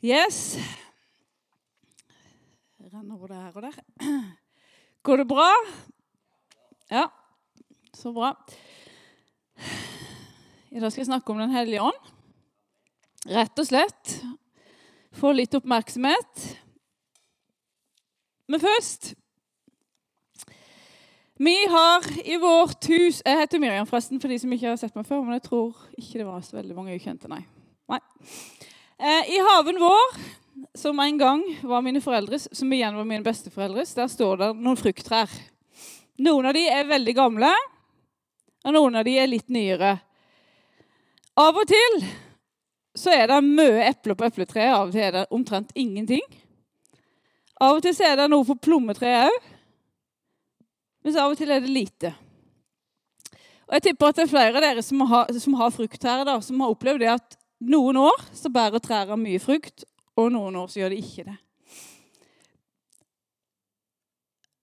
Yes. Renner både her og der. Går det bra? Ja, så bra. I dag skal jeg snakke om Den hellige ånd. Rett og slett få litt oppmerksomhet. Men først Vi har i vårt hus Jeg heter Miriam, forresten, for de som ikke har sett meg før. Men jeg tror ikke det var så veldig mange ukjente, nei. nei. Eh, I haven vår, som en gang var mine foreldres, som igjen var mine besteforeldres, der står det noen frukttrær. Noen av de er veldig gamle, og noen av de er litt nyere. Av og til så er det mye epler på epletreet, av og til er det omtrent ingenting. Av og til så er det noe på plommetreet òg, mens av og til er det lite. Og Jeg tipper at det er flere av dere som har, som har frukttrær, som har opplevd det at noen år så bærer trærne mye frukt, og noen år så gjør de ikke det.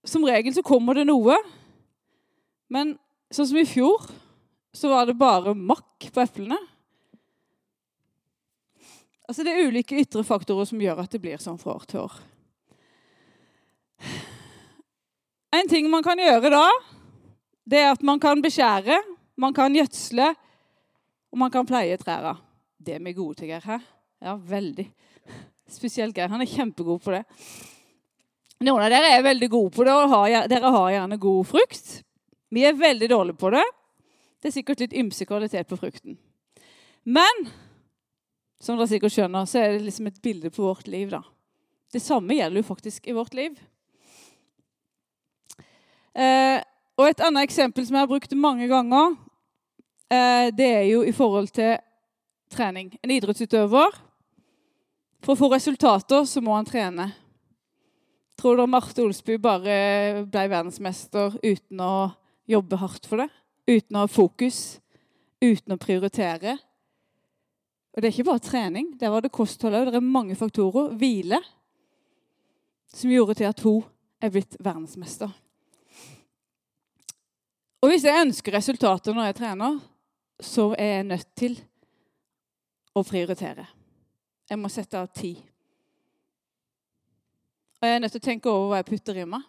Som regel så kommer det noe, men sånn som i fjor, så var det bare makk på eplene. Altså Det er ulike ytre faktorer som gjør at det blir sånn fra år til år. En ting man kan gjøre da, det er at man kan beskjære, man kan gjødsle, og man kan pleie trærne. Det er vi gode til, Geir. Hæ? Ja, veldig. Spesielt Geir. Han er kjempegod på det. Noen av dere er veldig gode på det, og har, dere har gjerne god frukt. Vi er veldig dårlige på det. Det er sikkert litt ymse kvalitet på frukten. Men som dere sikkert skjønner, så er det liksom et bilde på vårt liv. da. Det samme gjelder jo faktisk i vårt liv. Eh, og Et annet eksempel som jeg har brukt mange ganger, eh, det er jo i forhold til trening. En idrettsutøver For å få resultater så må han trene. Tror du Marte Olsby bare ble verdensmester uten å jobbe hardt for det? Uten å ha fokus? Uten å prioritere? Og det er ikke bare trening. Der var det kosthold òg. Det er mange faktorer. Hvile. Som gjorde til at hun er blitt verdensmester. Og hvis jeg ønsker resultater når jeg trener, så er jeg nødt til å prioritere. Jeg må sette av tid. Og jeg er nødt til å tenke over hva jeg putter i meg.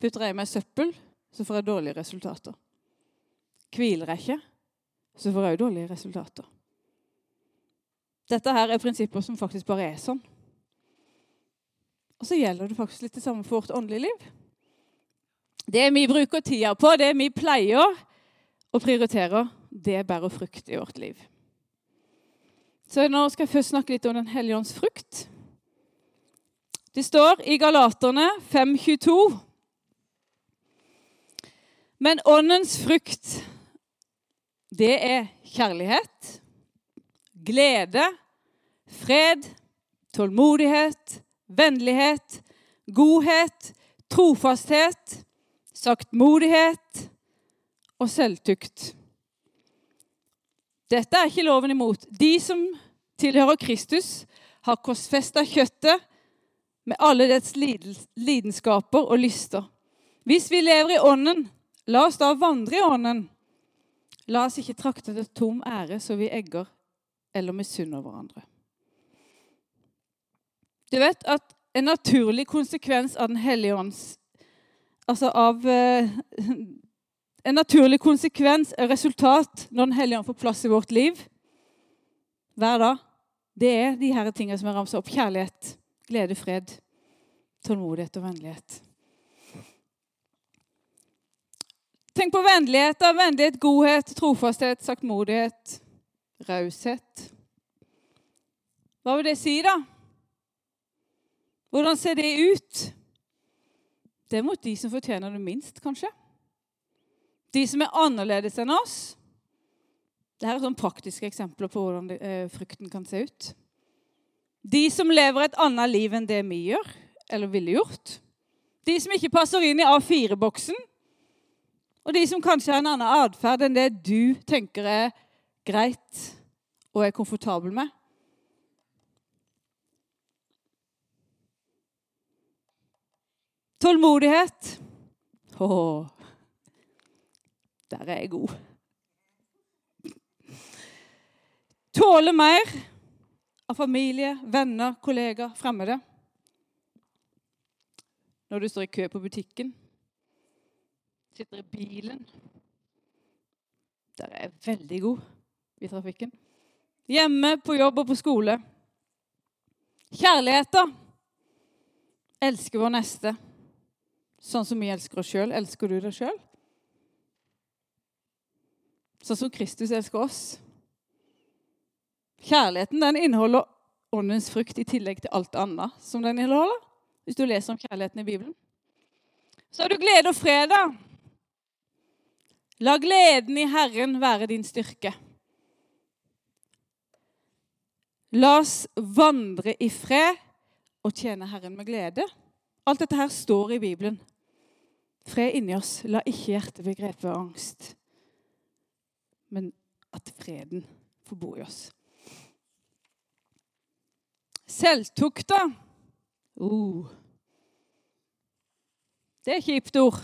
Putter jeg i meg søppel, så får jeg dårlige resultater. Hviler jeg ikke, så får jeg òg dårlige resultater. Dette her er prinsipper som faktisk bare er sånn. Og så gjelder det faktisk litt det samme for vårt åndelige liv. Det vi bruker tida på, det vi pleier og prioriterer, det bærer frukt i vårt liv. Så nå skal jeg først snakke litt om Den hellige ånds frukt. Det står i Galaterne 5,22 Men åndens frukt, det er kjærlighet, glede, fred, tålmodighet, vennlighet, godhet, trofasthet, saktmodighet og selvtukt. Dette er ikke loven imot. De som tilhører Kristus, har korsfesta kjøttet med alle dets lidenskaper og lyster. Hvis vi lever i Ånden, la oss da vandre i Ånden. La oss ikke trakte til tom ære så vi egger eller misunner hverandre. Du vet at en naturlig konsekvens av Den hellige ånds Altså av eh, En naturlig konsekvens og resultat når Den hellige ånd får plass i vårt liv hver dag, det er de her tingene som er ramsa opp. Kjærlighet, glede, fred, tålmodighet og vennlighet. Tenk på vennlighet. Vennlighet, godhet, trofasthet, saktmodighet, raushet. Hva vil det si, da? Hvordan ser det ut? Det er mot de som fortjener det minst, kanskje. De som er annerledes enn oss. Dette er sånn praktiske eksempler på hvordan eh, frukten kan se ut. De som lever et annet liv enn det vi gjør, eller ville gjort. De som ikke passer inn i A4-boksen. Og de som kanskje har en annen atferd enn det du tenker er greit og er komfortabel med. Tålmodighet. Åh, der er jeg god. Tåle mer. av familie, venner, kollegaer, fremmede. Når du står i kø på butikken, sitter i bilen Der er jeg veldig god i trafikken. Hjemme, på jobb og på skole. Kjærligheten. Elsker vår neste sånn som vi elsker oss sjøl. Elsker du deg sjøl? Sånn som Kristus elsker oss. Kjærligheten den inneholder åndens frukt i tillegg til alt annet som den inneholder. Hvis du leser om kjærligheten i Bibelen. Så har du glede og fred. da. La gleden i Herren være din styrke. La oss vandre i fred og tjene Herren med glede. Alt dette her står i Bibelen. Fred inni oss. La ikke hjertet bli grepet av angst, men at freden får bo i oss. Selvtukta? Uh. Det er kjipt ord.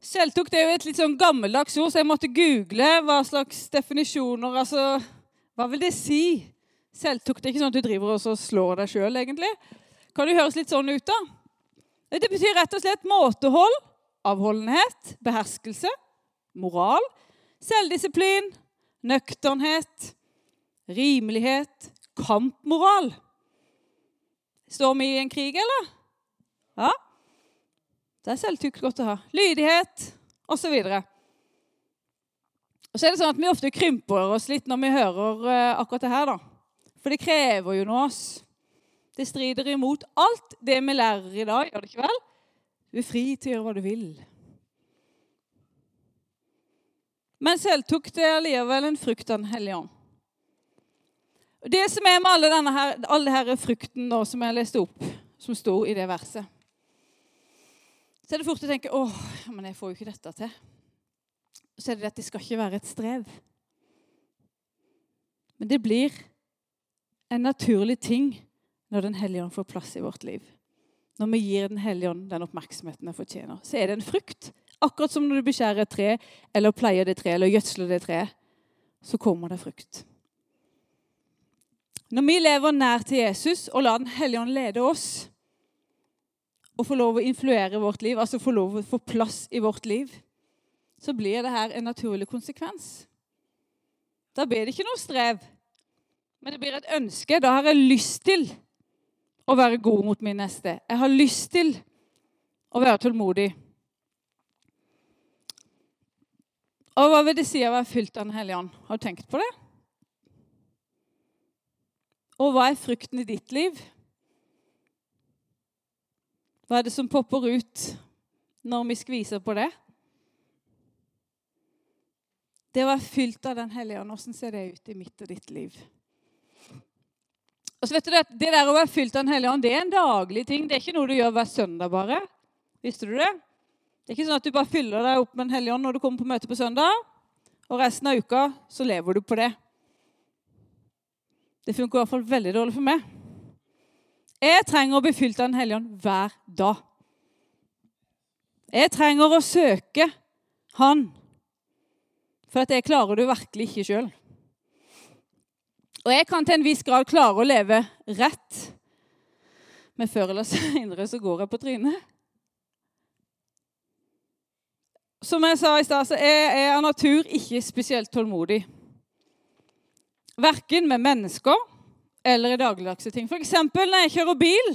Selvtukt er jo et litt sånn gammeldags ord, så jeg måtte google hva slags definisjoner altså, Hva vil det si? Selvtukt er ikke sånn at du driver og slår deg sjøl, egentlig. Kan det høres litt sånn ut, da? Det betyr rett og slett måtehold, avholdenhet, beherskelse, moral, selvdisiplin, nøkternhet, rimelighet, kampmoral. Står vi i en krig, eller? Ja. Det er selvtykt godt å ha. Lydighet osv. Og, så er det sånn at vi ofte krymper oss litt når vi hører uh, akkurat det her. da. For det krever jo noe av oss. Det strider imot alt det vi lærer i dag, gjør det ikke vel? Du er fri til å gjøre hva du vil. Men selvtok det allikevel en frukt av Den hellige ånd. Det som er med alle denne her, all denne frukten nå, som jeg leste opp, som sto i det verset Så er det fort å tenke åh, men jeg får jo ikke dette til. Så er det at det skal ikke være et strev. Men det blir en naturlig ting når Den hellige ånd får plass i vårt liv. Når vi gir Den hellige ånd den oppmerksomheten den fortjener, så er det en frukt. Akkurat som når du beskjærer et tre, eller pleier det treet, eller gjødsler det treet, så kommer det frukt. Når vi lever nær til Jesus og lar Den hellige ånd lede oss, og få lov å influere vårt liv, altså få lov å få plass i vårt liv, så blir det her en naturlig konsekvens. Da blir det ikke noe strev, men det blir et ønske. Da har jeg lyst til å være god mot min neste. Jeg har lyst til å være tålmodig. Og hva vil det si å være fylt av Den hellige ånd? Har du tenkt på det? Og hva er frukten i ditt liv? Hva er det som popper ut når vi skviser på det? Det å være fylt av Den hellige ånd, hvordan ser det ut i mitt og ditt liv? Og så vet du Det det der å være fylt av Den hellige ånd det er en daglig ting. Det er ikke noe du gjør hver søndag bare. Visste du det? Det er ikke sånn at du bare fyller deg opp med Den hellige ånd når du kommer på møte på søndag, og resten av uka så lever du på det. Det funker i hvert fall veldig dårlig for meg. Jeg trenger å bli fylt av Den hellige ånd hver dag. Jeg trenger å søke Han, for at jeg klarer det virkelig ikke sjøl. Og jeg kan til en viss grad klare å leve rett, men før eller senere så går jeg på trynet. Som jeg sa i stad, så er jeg av natur ikke spesielt tålmodig. Verken med mennesker eller i dagligdagse ting. F.eks. når jeg kjører bil,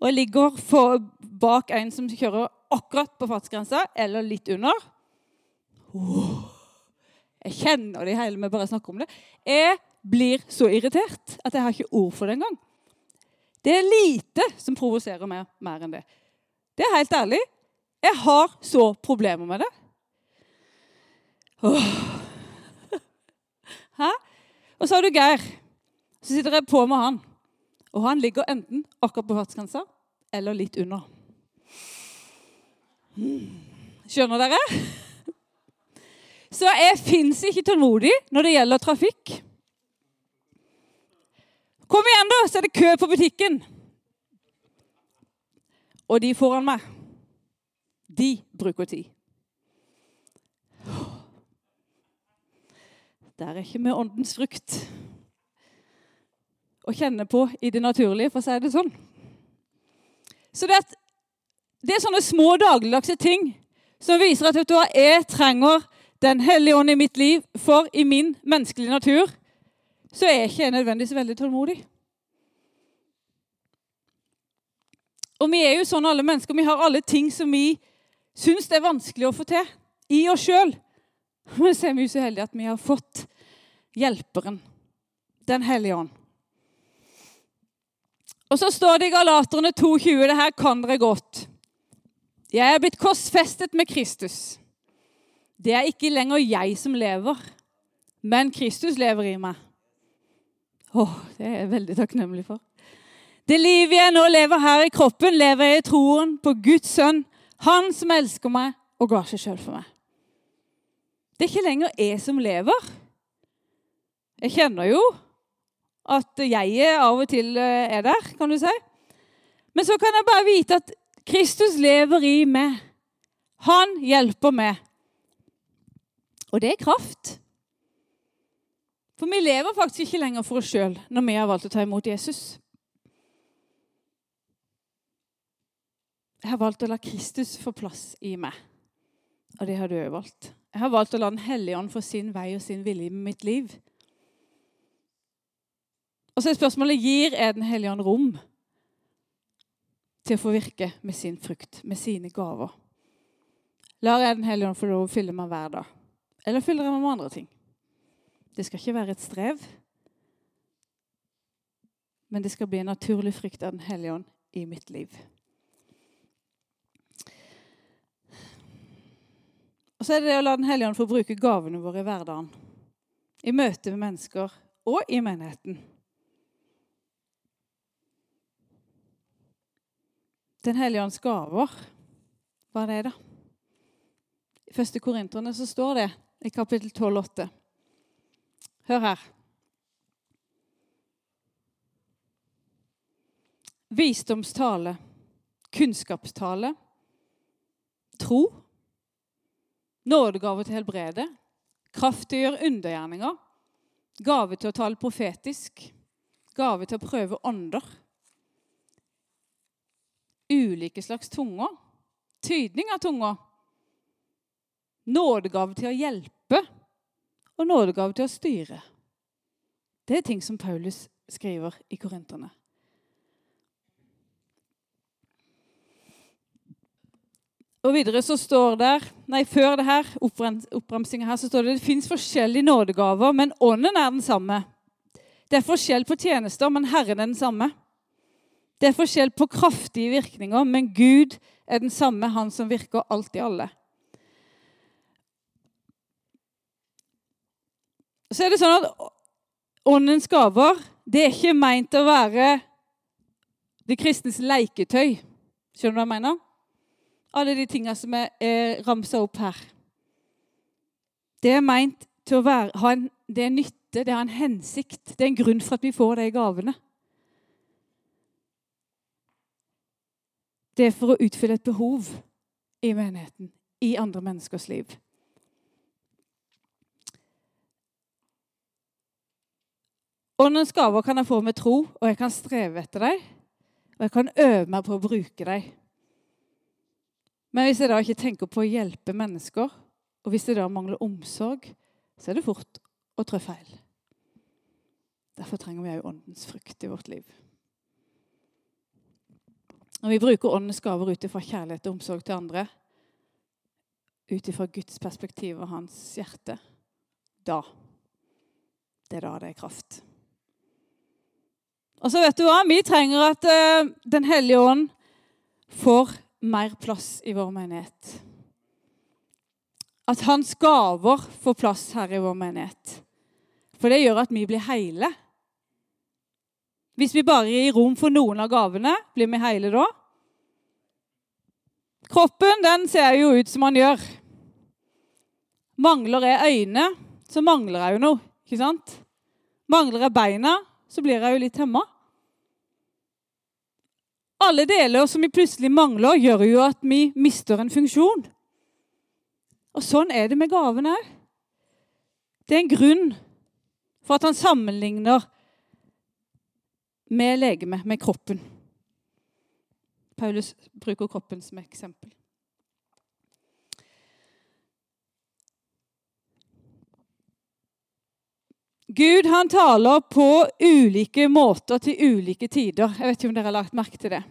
og jeg ligger for, bak en som kjører akkurat på fartsgrensa, eller litt under. Jeg kjenner det i hele med bare å snakke om det. Jeg blir så irritert at jeg har ikke ord for det engang. Det er lite som provoserer meg mer enn det. Det er helt ærlig. Jeg har så problemer med det. Åh. Hæ? Og så har du Geir. Så sitter jeg på med han. Og han ligger enten akkurat på fartsgrensa eller litt under. Skjønner dere? Så jeg fins ikke tålmodig når det gjelder trafikk. Kom igjen, da, så er det kø på butikken. Og de foran meg, de bruker tid. Der er ikke med åndens frukt. å kjenne på i det naturlige, for å si det sånn. Så det, at, det er sånne små dagligdagse ting som viser at du jeg trenger Den hellige ånd i mitt liv, for i min menneskelige natur så er jeg ikke nødvendigvis veldig tålmodig. Og vi er jo sånn alle mennesker. Vi har alle ting som vi syns det er vanskelig å få til i oss sjøl. Men så er vi så heldige at vi har fått hjelperen, Den hellige ånd. Og så står det i Galaterne 2,20 det her kan dere godt. Jeg er blitt korsfestet med Kristus. Det er ikke lenger jeg som lever, men Kristus lever i meg. Åh, Det er jeg veldig takknemlig for. Det livet jeg nå lever her i kroppen, lever jeg i troen på Guds sønn, han som elsker meg og ga seg sjøl for meg. Det er ikke lenger jeg som lever. Jeg kjenner jo at jeg av og til eh, er der, kan du si. Men så kan jeg bare vite at Kristus lever i meg. Han hjelper meg. Og det er kraft. For vi lever faktisk ikke lenger for oss sjøl når vi har valgt å ta imot Jesus. Jeg har valgt å la Kristus få plass i meg. Og det har du òg valgt. Jeg har valgt å la Den hellige ånd få sin vei og sin vilje i mitt liv. Og så er spørsmålet gir er Den hellige ånd rom til å få virke med sin frukt, med sine gaver. Lar jeg Den hellige ånd få lov å fylle meg hver dag? Eller fyller jeg meg med andre ting? Det skal ikke være et strev, men det skal bli en naturlig frykt av Den hellige ånd i mitt liv. Og så er det det å la Den hellige ånd få bruke gavene våre i hverdagen. I møte med mennesker og i menigheten. Den hellige ånds gaver, hva er det, da? I første Korinterne så står det i kapittel 12, 8. Hør her. Visdomstale, kunnskapstale, tro, nådegave til helbrede, kraft til å gjøre undergjerninger, gave til å tale profetisk, gave til å prøve ånder ulike slags tunger. Tydning av tunger. Nådegave til å hjelpe og nådegave til å styre. Det er ting som Paulus skriver i Korinterne. Og videre så står der, nei, Før det her, oppramsinga her så står det det fins forskjellige nådegaver, men ånden er den samme. Det er forskjell på tjenester, men Herren er den samme. Det er forskjell på kraftige virkninger, men Gud er den samme, han som virker alt i alle. Så er det sånn at åndens gaver det er ikke meint å være det kristnes leketøy. Skjønner du hva jeg mener? Alle de tinga som er, er ramsa opp her. Det er meint til å være, ha en, det er nytte, det har en hensikt. Det er en grunn for at vi får de gavene. Det er for å utfylle et behov i menigheten, i andre menneskers liv. Åndens gaver kan jeg få med tro, og jeg kan streve etter dem. Og jeg kan øve meg på å bruke dem. Men hvis jeg da ikke tenker på å hjelpe mennesker, og hvis jeg da mangler omsorg, så er det fort å trå feil. Derfor trenger vi òg åndens frukt i vårt liv. Når vi bruker åndens gaver ut ifra kjærlighet og omsorg til andre, ut ifra Guds perspektiv og hans hjerte, da Det er da det er kraft. Og så vet du hva? Vi trenger at uh, Den hellige ånd får mer plass i vår menighet. At hans gaver får plass her i vår menighet. For det gjør at vi blir hele. Hvis vi bare gir rom for noen av gavene, blir vi hele da? Kroppen den ser jo ut som han gjør. Mangler jeg øyne, så mangler jeg jo noe. ikke sant? Mangler jeg beina, så blir jeg jo litt hemma. Alle deler som vi plutselig mangler, gjør jo at vi mister en funksjon. Og sånn er det med gaven òg. Det er en grunn for at han sammenligner med legemet, med kroppen. Paulus bruker kroppen som eksempel. Gud han taler på ulike måter til ulike tider. Jeg vet ikke om dere har lagt merke til det.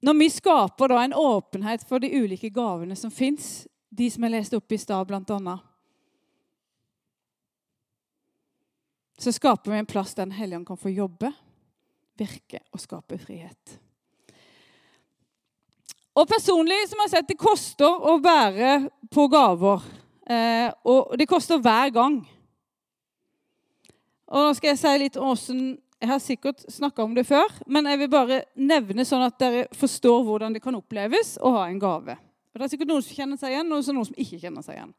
Når vi skaper da en åpenhet for de ulike gavene som fins, de som er lest opp i stad bl.a., så skaper vi en plass der Den hellige ånd kan få jobbe, virke og skape frihet. Og personlig som jeg har sett, det koster å være på gaver. Eh, og det koster hver gang. Og nå skal jeg si litt om åssen Jeg har sikkert snakka om det før, men jeg vil bare nevne sånn at dere forstår hvordan det kan oppleves å ha en gave. Og Det er sikkert noen som kjenner seg igjen, og noen som ikke kjenner seg igjen.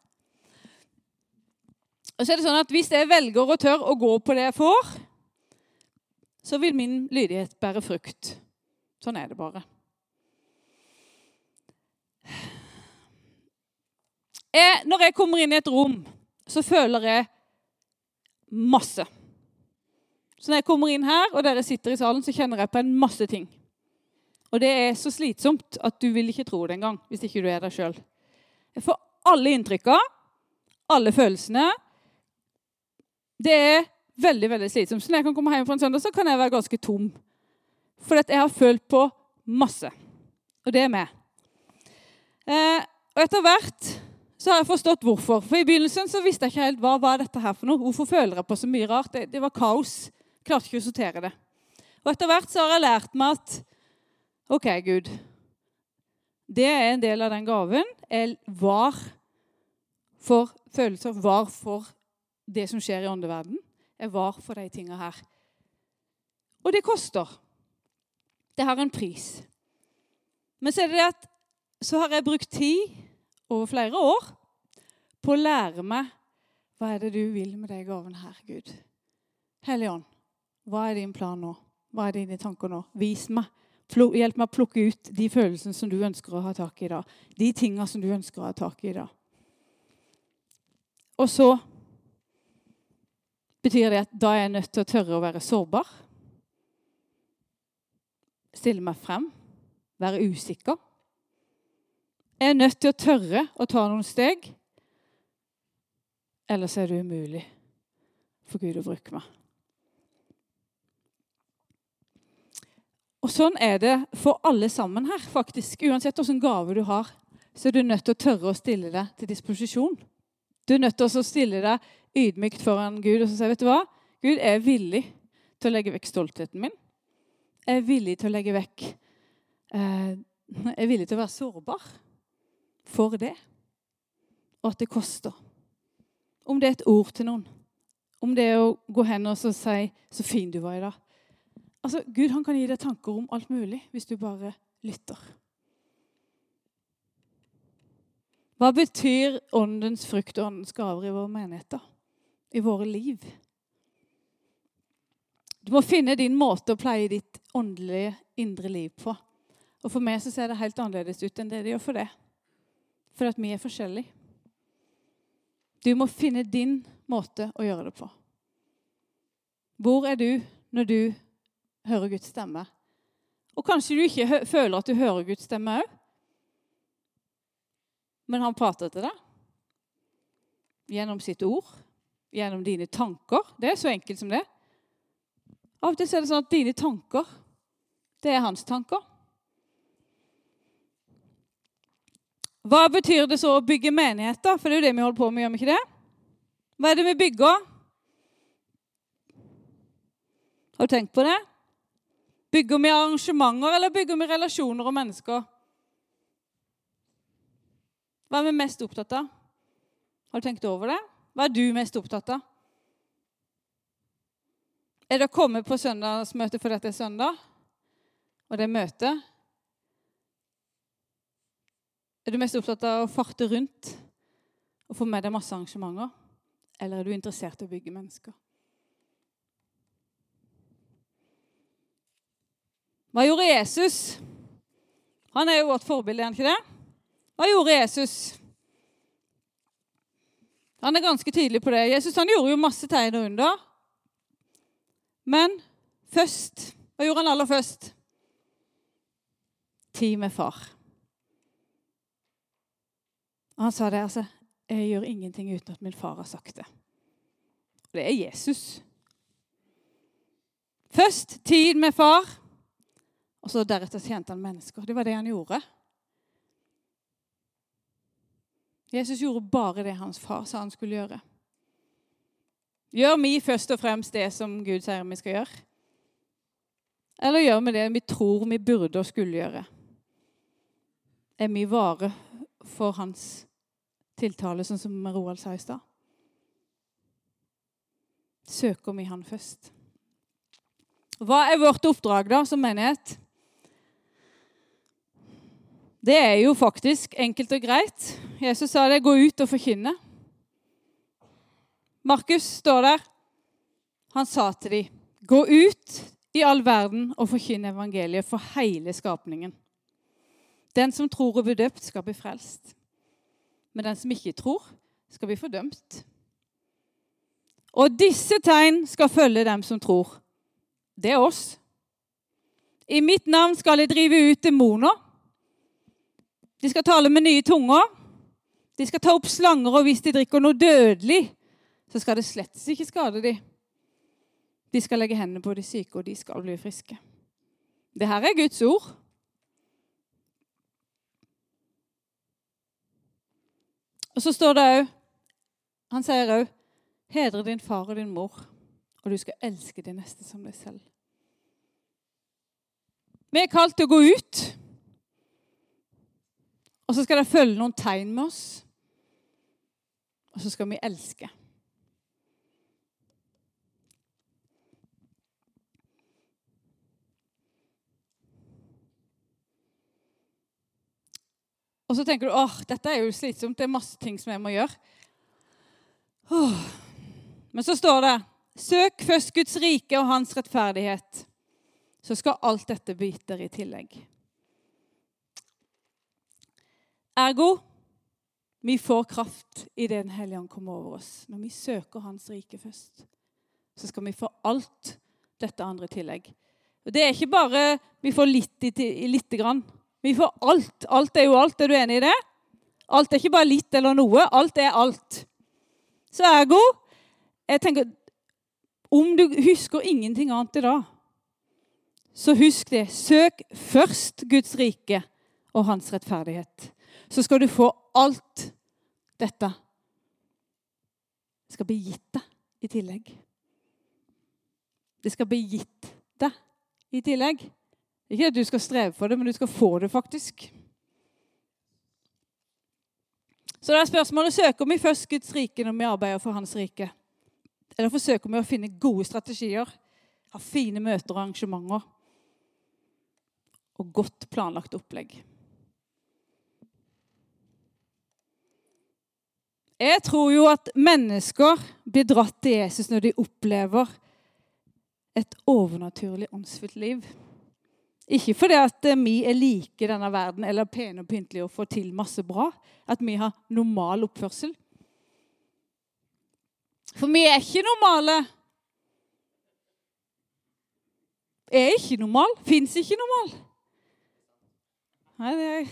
Og så er det sånn at Hvis jeg velger og tør å gå på det jeg får, så vil min lydighet bære frukt. Sånn er det bare. Jeg, når jeg kommer inn i et rom, så føler jeg masse. Så når jeg kommer inn her, og dere sitter i salen, så kjenner jeg på en masse ting. Og det er så slitsomt at du vil ikke tro det engang hvis ikke du er der sjøl. Jeg får alle inntrykka, alle følelsene. Det er veldig veldig slitsomt. Så når jeg kan komme hjem fra en søndag, så kan jeg være ganske tom. For jeg har følt på masse. Og det er meg. Eh, og etter hvert så har jeg forstått hvorfor. For I begynnelsen så visste jeg ikke helt hva var dette her for noe. Hvorfor føler jeg på så mye rart? Det, det var kaos. Klarte ikke å sortere det. Og etter hvert så har jeg lært meg at OK, Gud. Det er en del av den gaven. Jeg var for følelser, var for det som skjer i åndeverden. Jeg var for de tinga her. Og det koster. Det har en pris. Men så er det det at så har jeg brukt tid over flere år på å lære meg hva er det du vil med de gavene her, Gud. Hellige Ånd, hva er din plan nå? Hva er dine tanker nå? Vis meg. Hjelp meg å plukke ut de følelsene som du ønsker å ha tak i dag. De tinga som du ønsker å ha tak i dag. Og så betyr det at da er jeg nødt til å tørre å være sårbar. Stille meg frem. Være usikker. Jeg er nødt til å tørre å ta noen steg. Ellers er det umulig for Gud å bruke meg. Og Sånn er det for alle sammen her. faktisk. Uansett hvilken gave du har, så er du nødt til å tørre å stille deg til disposisjon. Du er nødt til å stille deg ydmykt foran Gud og så si vet du hva? Gud, jeg er villig til å legge vekk stoltheten min. Jeg er villig til å legge vekk eh, Jeg er villig til å være sårbar for det. Og at det koster. Om det er et ord til noen. Om det er å gå hen og si 'Så fin du var i dag'. Altså, Gud han kan gi deg tanker om alt mulig hvis du bare lytter. Hva betyr åndens frukt og åndens gaver i våre menigheter? I våre liv? Du må finne din måte å pleie ditt åndelige indre liv på. Og For meg så ser det helt annerledes ut enn det det gjør for deg. For at vi er forskjellige. Du må finne din måte å gjøre det på. Hvor er du når du hører Guds stemme? Og kanskje du ikke føler at du hører Guds stemme òg. Men han prater til deg gjennom sitt ord, gjennom dine tanker. Det er så enkelt som det. Av og til er det sånn at dine tanker, det er hans tanker. Hva betyr det så å bygge menigheter? For det er jo det vi holder på med, gjør vi ikke det? Hva er det vi bygger? Har du tenkt på det? Bygger vi arrangementer, eller bygger vi relasjoner og mennesker? Hva er vi mest opptatt av? Har du tenkt over det? Hva er du mest opptatt av? Er det å komme på søndagsmøte fordi det er søndag, og det er møte? Er du mest opptatt av å farte rundt og få med deg masse arrangementer? Eller er du interessert i å bygge mennesker? Hva gjorde Jesus? Han er jo vårt forbilde, er han ikke det? Hva gjorde Jesus? Han er ganske tydelig på det. Jesus han gjorde jo masse tegn og under. Men først Hva gjorde han aller først? Tid med far. Han sa det, altså. Jeg gjør ingenting uten at min far har sagt det. Det er Jesus. Først tid med far, og så deretter tjente han mennesker. Det var det han gjorde. Jesus gjorde bare det hans far sa han skulle gjøre. Gjør vi først og fremst det som Gud sier vi skal gjøre? Eller gjør vi det vi tror vi burde og skulle gjøre? Er vi vare for hans tiltale, sånn som Roald sa i stad? Søker vi han først? Hva er vårt oppdrag da som menighet? Det er jo faktisk enkelt og greit. Jesus sa det 'gå ut og forkynne'. Markus står der. Han sa til dem, 'Gå ut i all verden og forkynne evangeliet for hele skapningen.' Den som tror og blir døpt, skal bli frelst. Men den som ikke tror, skal bli fordømt. Og disse tegn skal følge dem som tror. Det er oss. I mitt navn skal de drive ut demoner. De skal tale med nye tunger. De skal ta opp slanger, og hvis de drikker noe dødelig, så skal det slett ikke skade dem. De skal legge hendene på de syke, og de skal bli friske. Det her er Guds ord. Og så står det òg Han sier òg Hedre din far og din mor, og du skal elske din neste som deg selv. Vi er kalt til å gå ut. Og så skal det følge noen tegn med oss. Og så skal vi elske. Og så tenker du åh, dette er jo slitsomt. Det er masse ting som jeg må gjøre. Åh. Men så står det Søk først Guds rike og hans rettferdighet, så skal alt dette bli i tillegg. Ergo vi får kraft i det Den hellige ånd kommer over oss. Når vi søker Hans rike først, så skal vi få alt dette andre i tillegg. Og Det er ikke bare vi får litt i, lite grann. Vi får alt. Alt er jo alt. Er du enig i det? Alt er ikke bare litt eller noe. Alt er alt. Så ergo jeg tenker, Om du husker ingenting annet i dag, så husk det. Søk først Guds rike og hans rettferdighet. Så skal du få alt dette. Det skal bli gitt deg i tillegg. Det skal bli gitt deg i tillegg. Ikke at du skal streve for det, men du skal få det faktisk. Så det er spørsmålet søker vi først Guds rike når vi arbeider for Hans rike. Eller forsøker vi å finne gode strategier, ha fine møter og arrangementer og godt planlagt opplegg. Jeg tror jo at mennesker blir dratt til Jesus når de opplever et overnaturlig åndsfylt liv. Ikke fordi at eh, vi er like denne verden eller pene og pyntelige og får til masse bra. At vi har normal oppførsel. For vi er ikke normale. Er ikke normal. Fins ikke normal. Nei, det er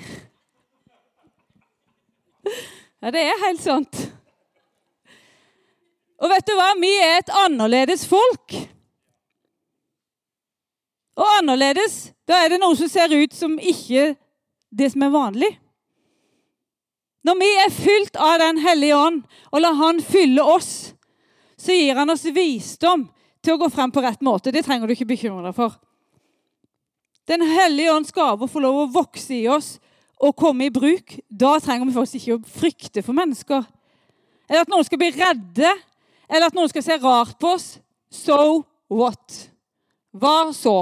Ja, det er helt sant. Og vet du hva? Vi er et annerledes folk. Og annerledes, da er det noe som ser ut som ikke det som er vanlig. Når vi er fylt av Den hellige ånd og lar Han fylle oss, så gir Han oss visdom til å gå frem på rett måte. Det trenger du ikke bekymre deg for. Den hellige ånds gaver får lov å vokse i oss og komme i bruk. Da trenger vi faktisk ikke å frykte for mennesker. Eller at noen skal bli redde, eller at noen skal se rart på oss. So what? Hva så?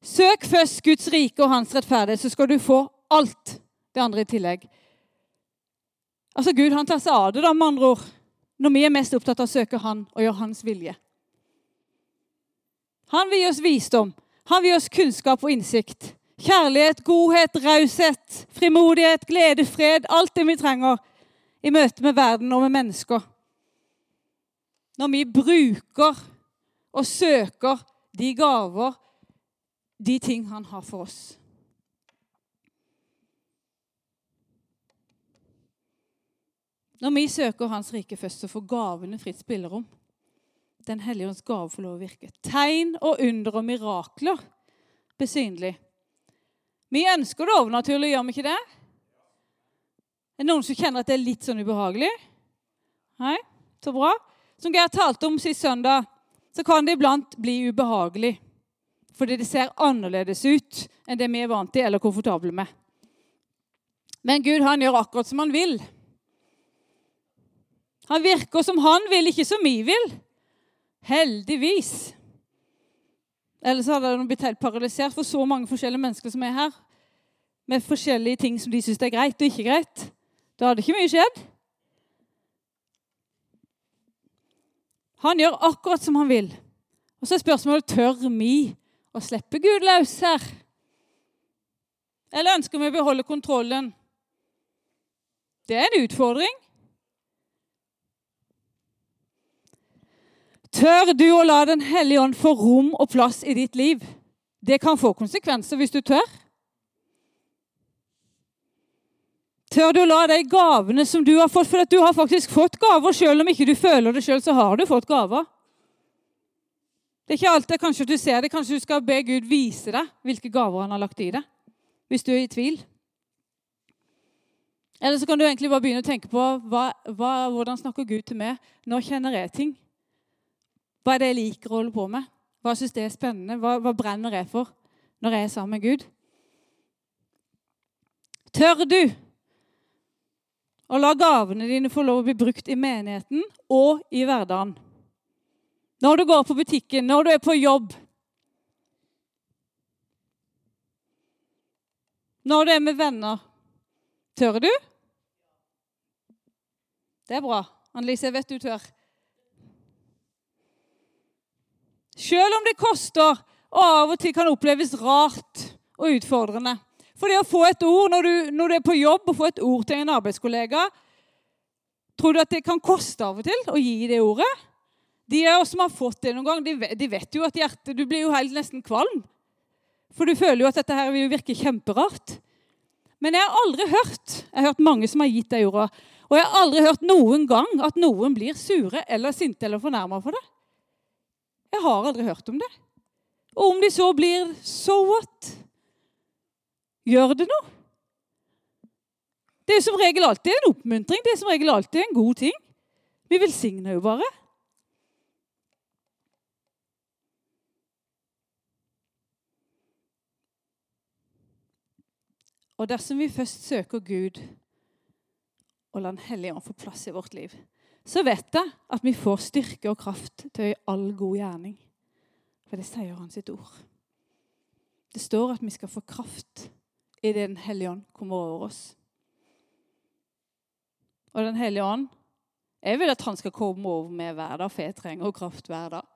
Søk først Guds rike og hans rettferdighet, så skal du få alt det andre i tillegg. Altså Gud han tar seg av det, da, med andre ord, når vi er mest opptatt av å søke Han og gjøre Hans vilje. Han vil gi oss visdom, han vil gi oss kunnskap og innsikt. Kjærlighet, godhet, raushet, frimodighet, glede, fred. Alt det vi trenger i møte med verden og med mennesker. Når vi bruker og søker de gaver, de ting han har for oss. Når vi søker Hans rike først, så får gavene fritt spillerom. Den hellige ånds gave får lov å virke. Tegn og under og mirakler blir synlig. Vi ønsker det overnaturlig, gjør vi ikke det? Er det noen som kjenner at det er litt sånn ubehagelig? Nei? Så bra. Som Geir talte om sist søndag, så kan det iblant bli ubehagelig. Fordi det ser annerledes ut enn det vi er vant til eller komfortable med. Men Gud han gjør akkurat som han vil. Han virker som han vil, ikke som vi vil. Heldigvis. Ellers hadde de blitt helt paralysert for så mange forskjellige mennesker som er her. Med forskjellige ting som de syns er greit og ikke greit. Da hadde ikke mye skjedd. Han gjør akkurat som han vil. Og så er spørsmålet tør vi å slippe Gud løs her. Eller ønsker vi å beholde kontrollen? Det er en utfordring. Tør du å la Den hellige ånd få rom og plass i ditt liv? Det kan få konsekvenser hvis du tør. Tør du å la de gavene som du har fått For du har faktisk fått gaver. Selv om ikke du føler det sjøl, så har du fått gaver. Det er ikke alltid kanskje du ser det. Kanskje du skal be Gud vise deg hvilke gaver han har lagt i deg. Hvis du er i tvil. Eller så kan du egentlig bare begynne å tenke på hva, hva, hvordan snakker Gud til meg. Nå kjenner jeg ting. Hva er det jeg liker å holde på med? Hva syns jeg er spennende? Hva, hva, brenner jeg for når jeg er sammen med Gud? Tør du å la gavene dine få lov å bli brukt i menigheten og i hverdagen? Når du går på butikken, når du er på jobb. Når du er med venner. Tør du? Det er bra. Annelise, jeg vet du tør. Selv om det koster og av og til kan oppleves rart og utfordrende. For det å få et ord når du, når du er på jobb, og få et ord til en arbeidskollega Tror du at det kan koste av og til å gi det ordet? De av oss som har fått det noen gang, de, de vet jo at hjertet Du blir jo helt nesten kvalm. For du føler jo at dette her vil virke kjemperart. Men jeg har aldri hørt Jeg har hørt mange som har gitt de ordene. Og jeg har aldri hørt noen gang at noen blir sure eller sinte eller fornærma for det. Jeg har aldri hørt om det. Og om de så blir so what? Gjør det noe? Det er som regel alltid en oppmuntring. Det er som regel alltid en god ting. Vi velsigner jo bare. Og dersom vi først søker Gud og la Den hellige ånd få plass i vårt liv, så vet jeg at vi får styrke og kraft til all god gjerning. For det sier han sitt ord. Det står at vi skal få kraft i det Den hellige ånd kommer over oss. Og Den hellige ånd Jeg vil at han skal komme over med hver dag, for jeg trenger kraft hver dag.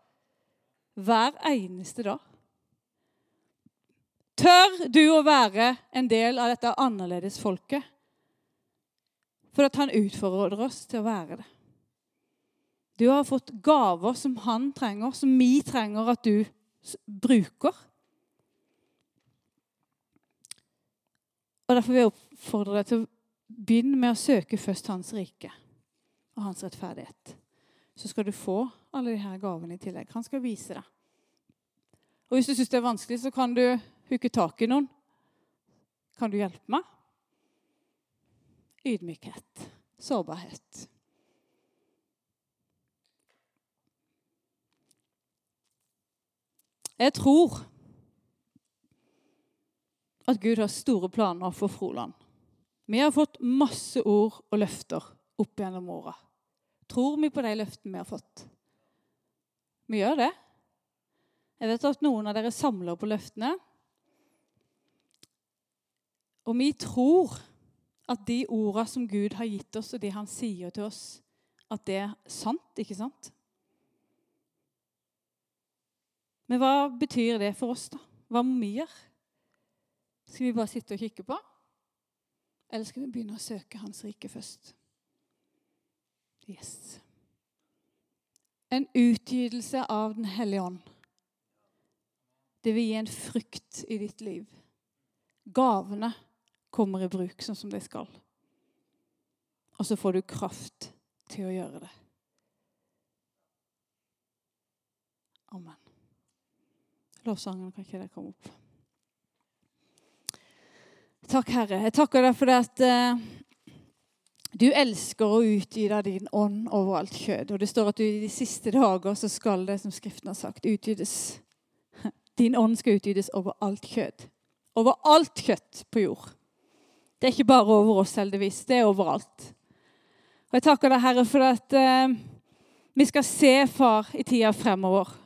Hver eneste dag. Tør du å være en del av dette annerledes folket? For at han utfordrer oss til å være det. Du har fått gaver som han trenger, som vi trenger at du bruker. Og Derfor vil jeg oppfordre deg til å begynne med å søke først Hans rike og Hans rettferdighet. Så skal du få alle disse gavene i tillegg. Han skal vise deg. Og Hvis du syns det er vanskelig, så kan du hooke tak i noen. Kan du hjelpe meg? Ydmykhet. Sårbarhet. Jeg tror at Gud har store planer for Froland. Vi har fått masse ord og løfter opp gjennom åra. Tror vi på de løftene vi har fått? Vi gjør det. Jeg vet at noen av dere samler på løftene. Og vi tror at de orda som Gud har gitt oss, og det han sier til oss, at det er sant, ikke sant? Men hva betyr det for oss, da? Hva må vi gjøre? Skal vi bare sitte og kikke på? Eller skal vi begynne å søke Hans rike først? Yes. en utgytelse av Den hellige ånd. Det vil gi en frukt i ditt liv. Gavene kommer i bruk sånn som de skal. Og så får du kraft til å gjøre det. Amen. Lovsangen, kan ikke det komme opp? Takk, Herre. Jeg takker deg for det at eh, du elsker å utgyte din ånd over alt kjød. Og det står at du i de siste dager så skal det, som Skriften har sagt, utgytes. Din ånd skal utgytes over alt kjød. Over alt kjøtt på jord. Det er ikke bare over oss, heldigvis. Det er overalt. Og jeg takker deg, Herre, for at eh, vi skal se, far, i tida fremover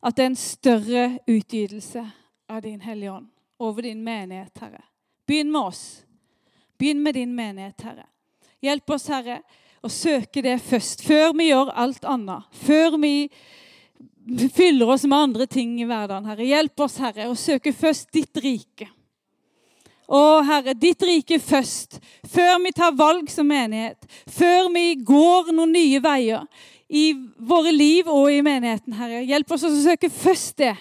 at det er en større utgytelse av din Hellige Ånd over din menighet, Herre. Begynn med oss. Begynn med din menighet, Herre. Hjelp oss, Herre, å søke det først, før vi gjør alt annet. Før vi fyller oss med andre ting i hverdagen, Herre. Hjelp oss, Herre, å søke først ditt rike. Å, Herre, ditt rike først, før vi tar valg som menighet. Før vi går noen nye veier i våre liv og i menigheten, Herre. Hjelp oss å søke først det.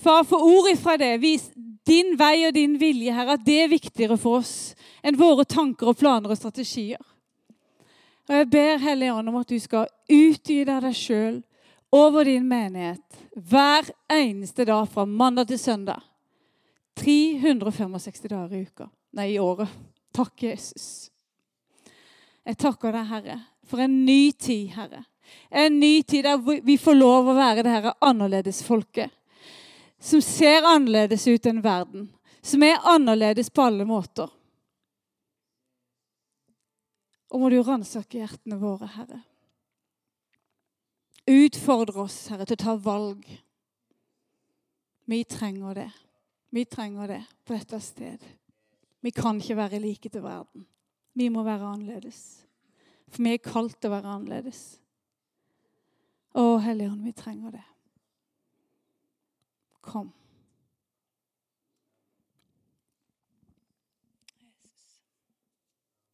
Far, få ord ifra det, vis din vei og din vilje, Herre, at det er viktigere for oss enn våre tanker og planer og strategier. Og Jeg ber Hellige Ånd om at du skal utgyte deg sjøl over din menighet hver eneste dag fra mandag til søndag. 365 dager i uka. Nei, i året. Takk, Jesus. Jeg takker deg, Herre, for en ny tid, Herre. En ny tid der vi får lov å være det her annerledesfolket. Som ser annerledes ut enn verden. Som er annerledes på alle måter. Og må du ransake hjertene våre, Herre. Utfordre oss, Herre, til å ta valg. Vi trenger det. Vi trenger det på dette sted. Vi kan ikke være like til verden. Vi må være annerledes. For vi er kalt til å være annerledes. Å, Hellige Ånd, vi trenger det. Kom.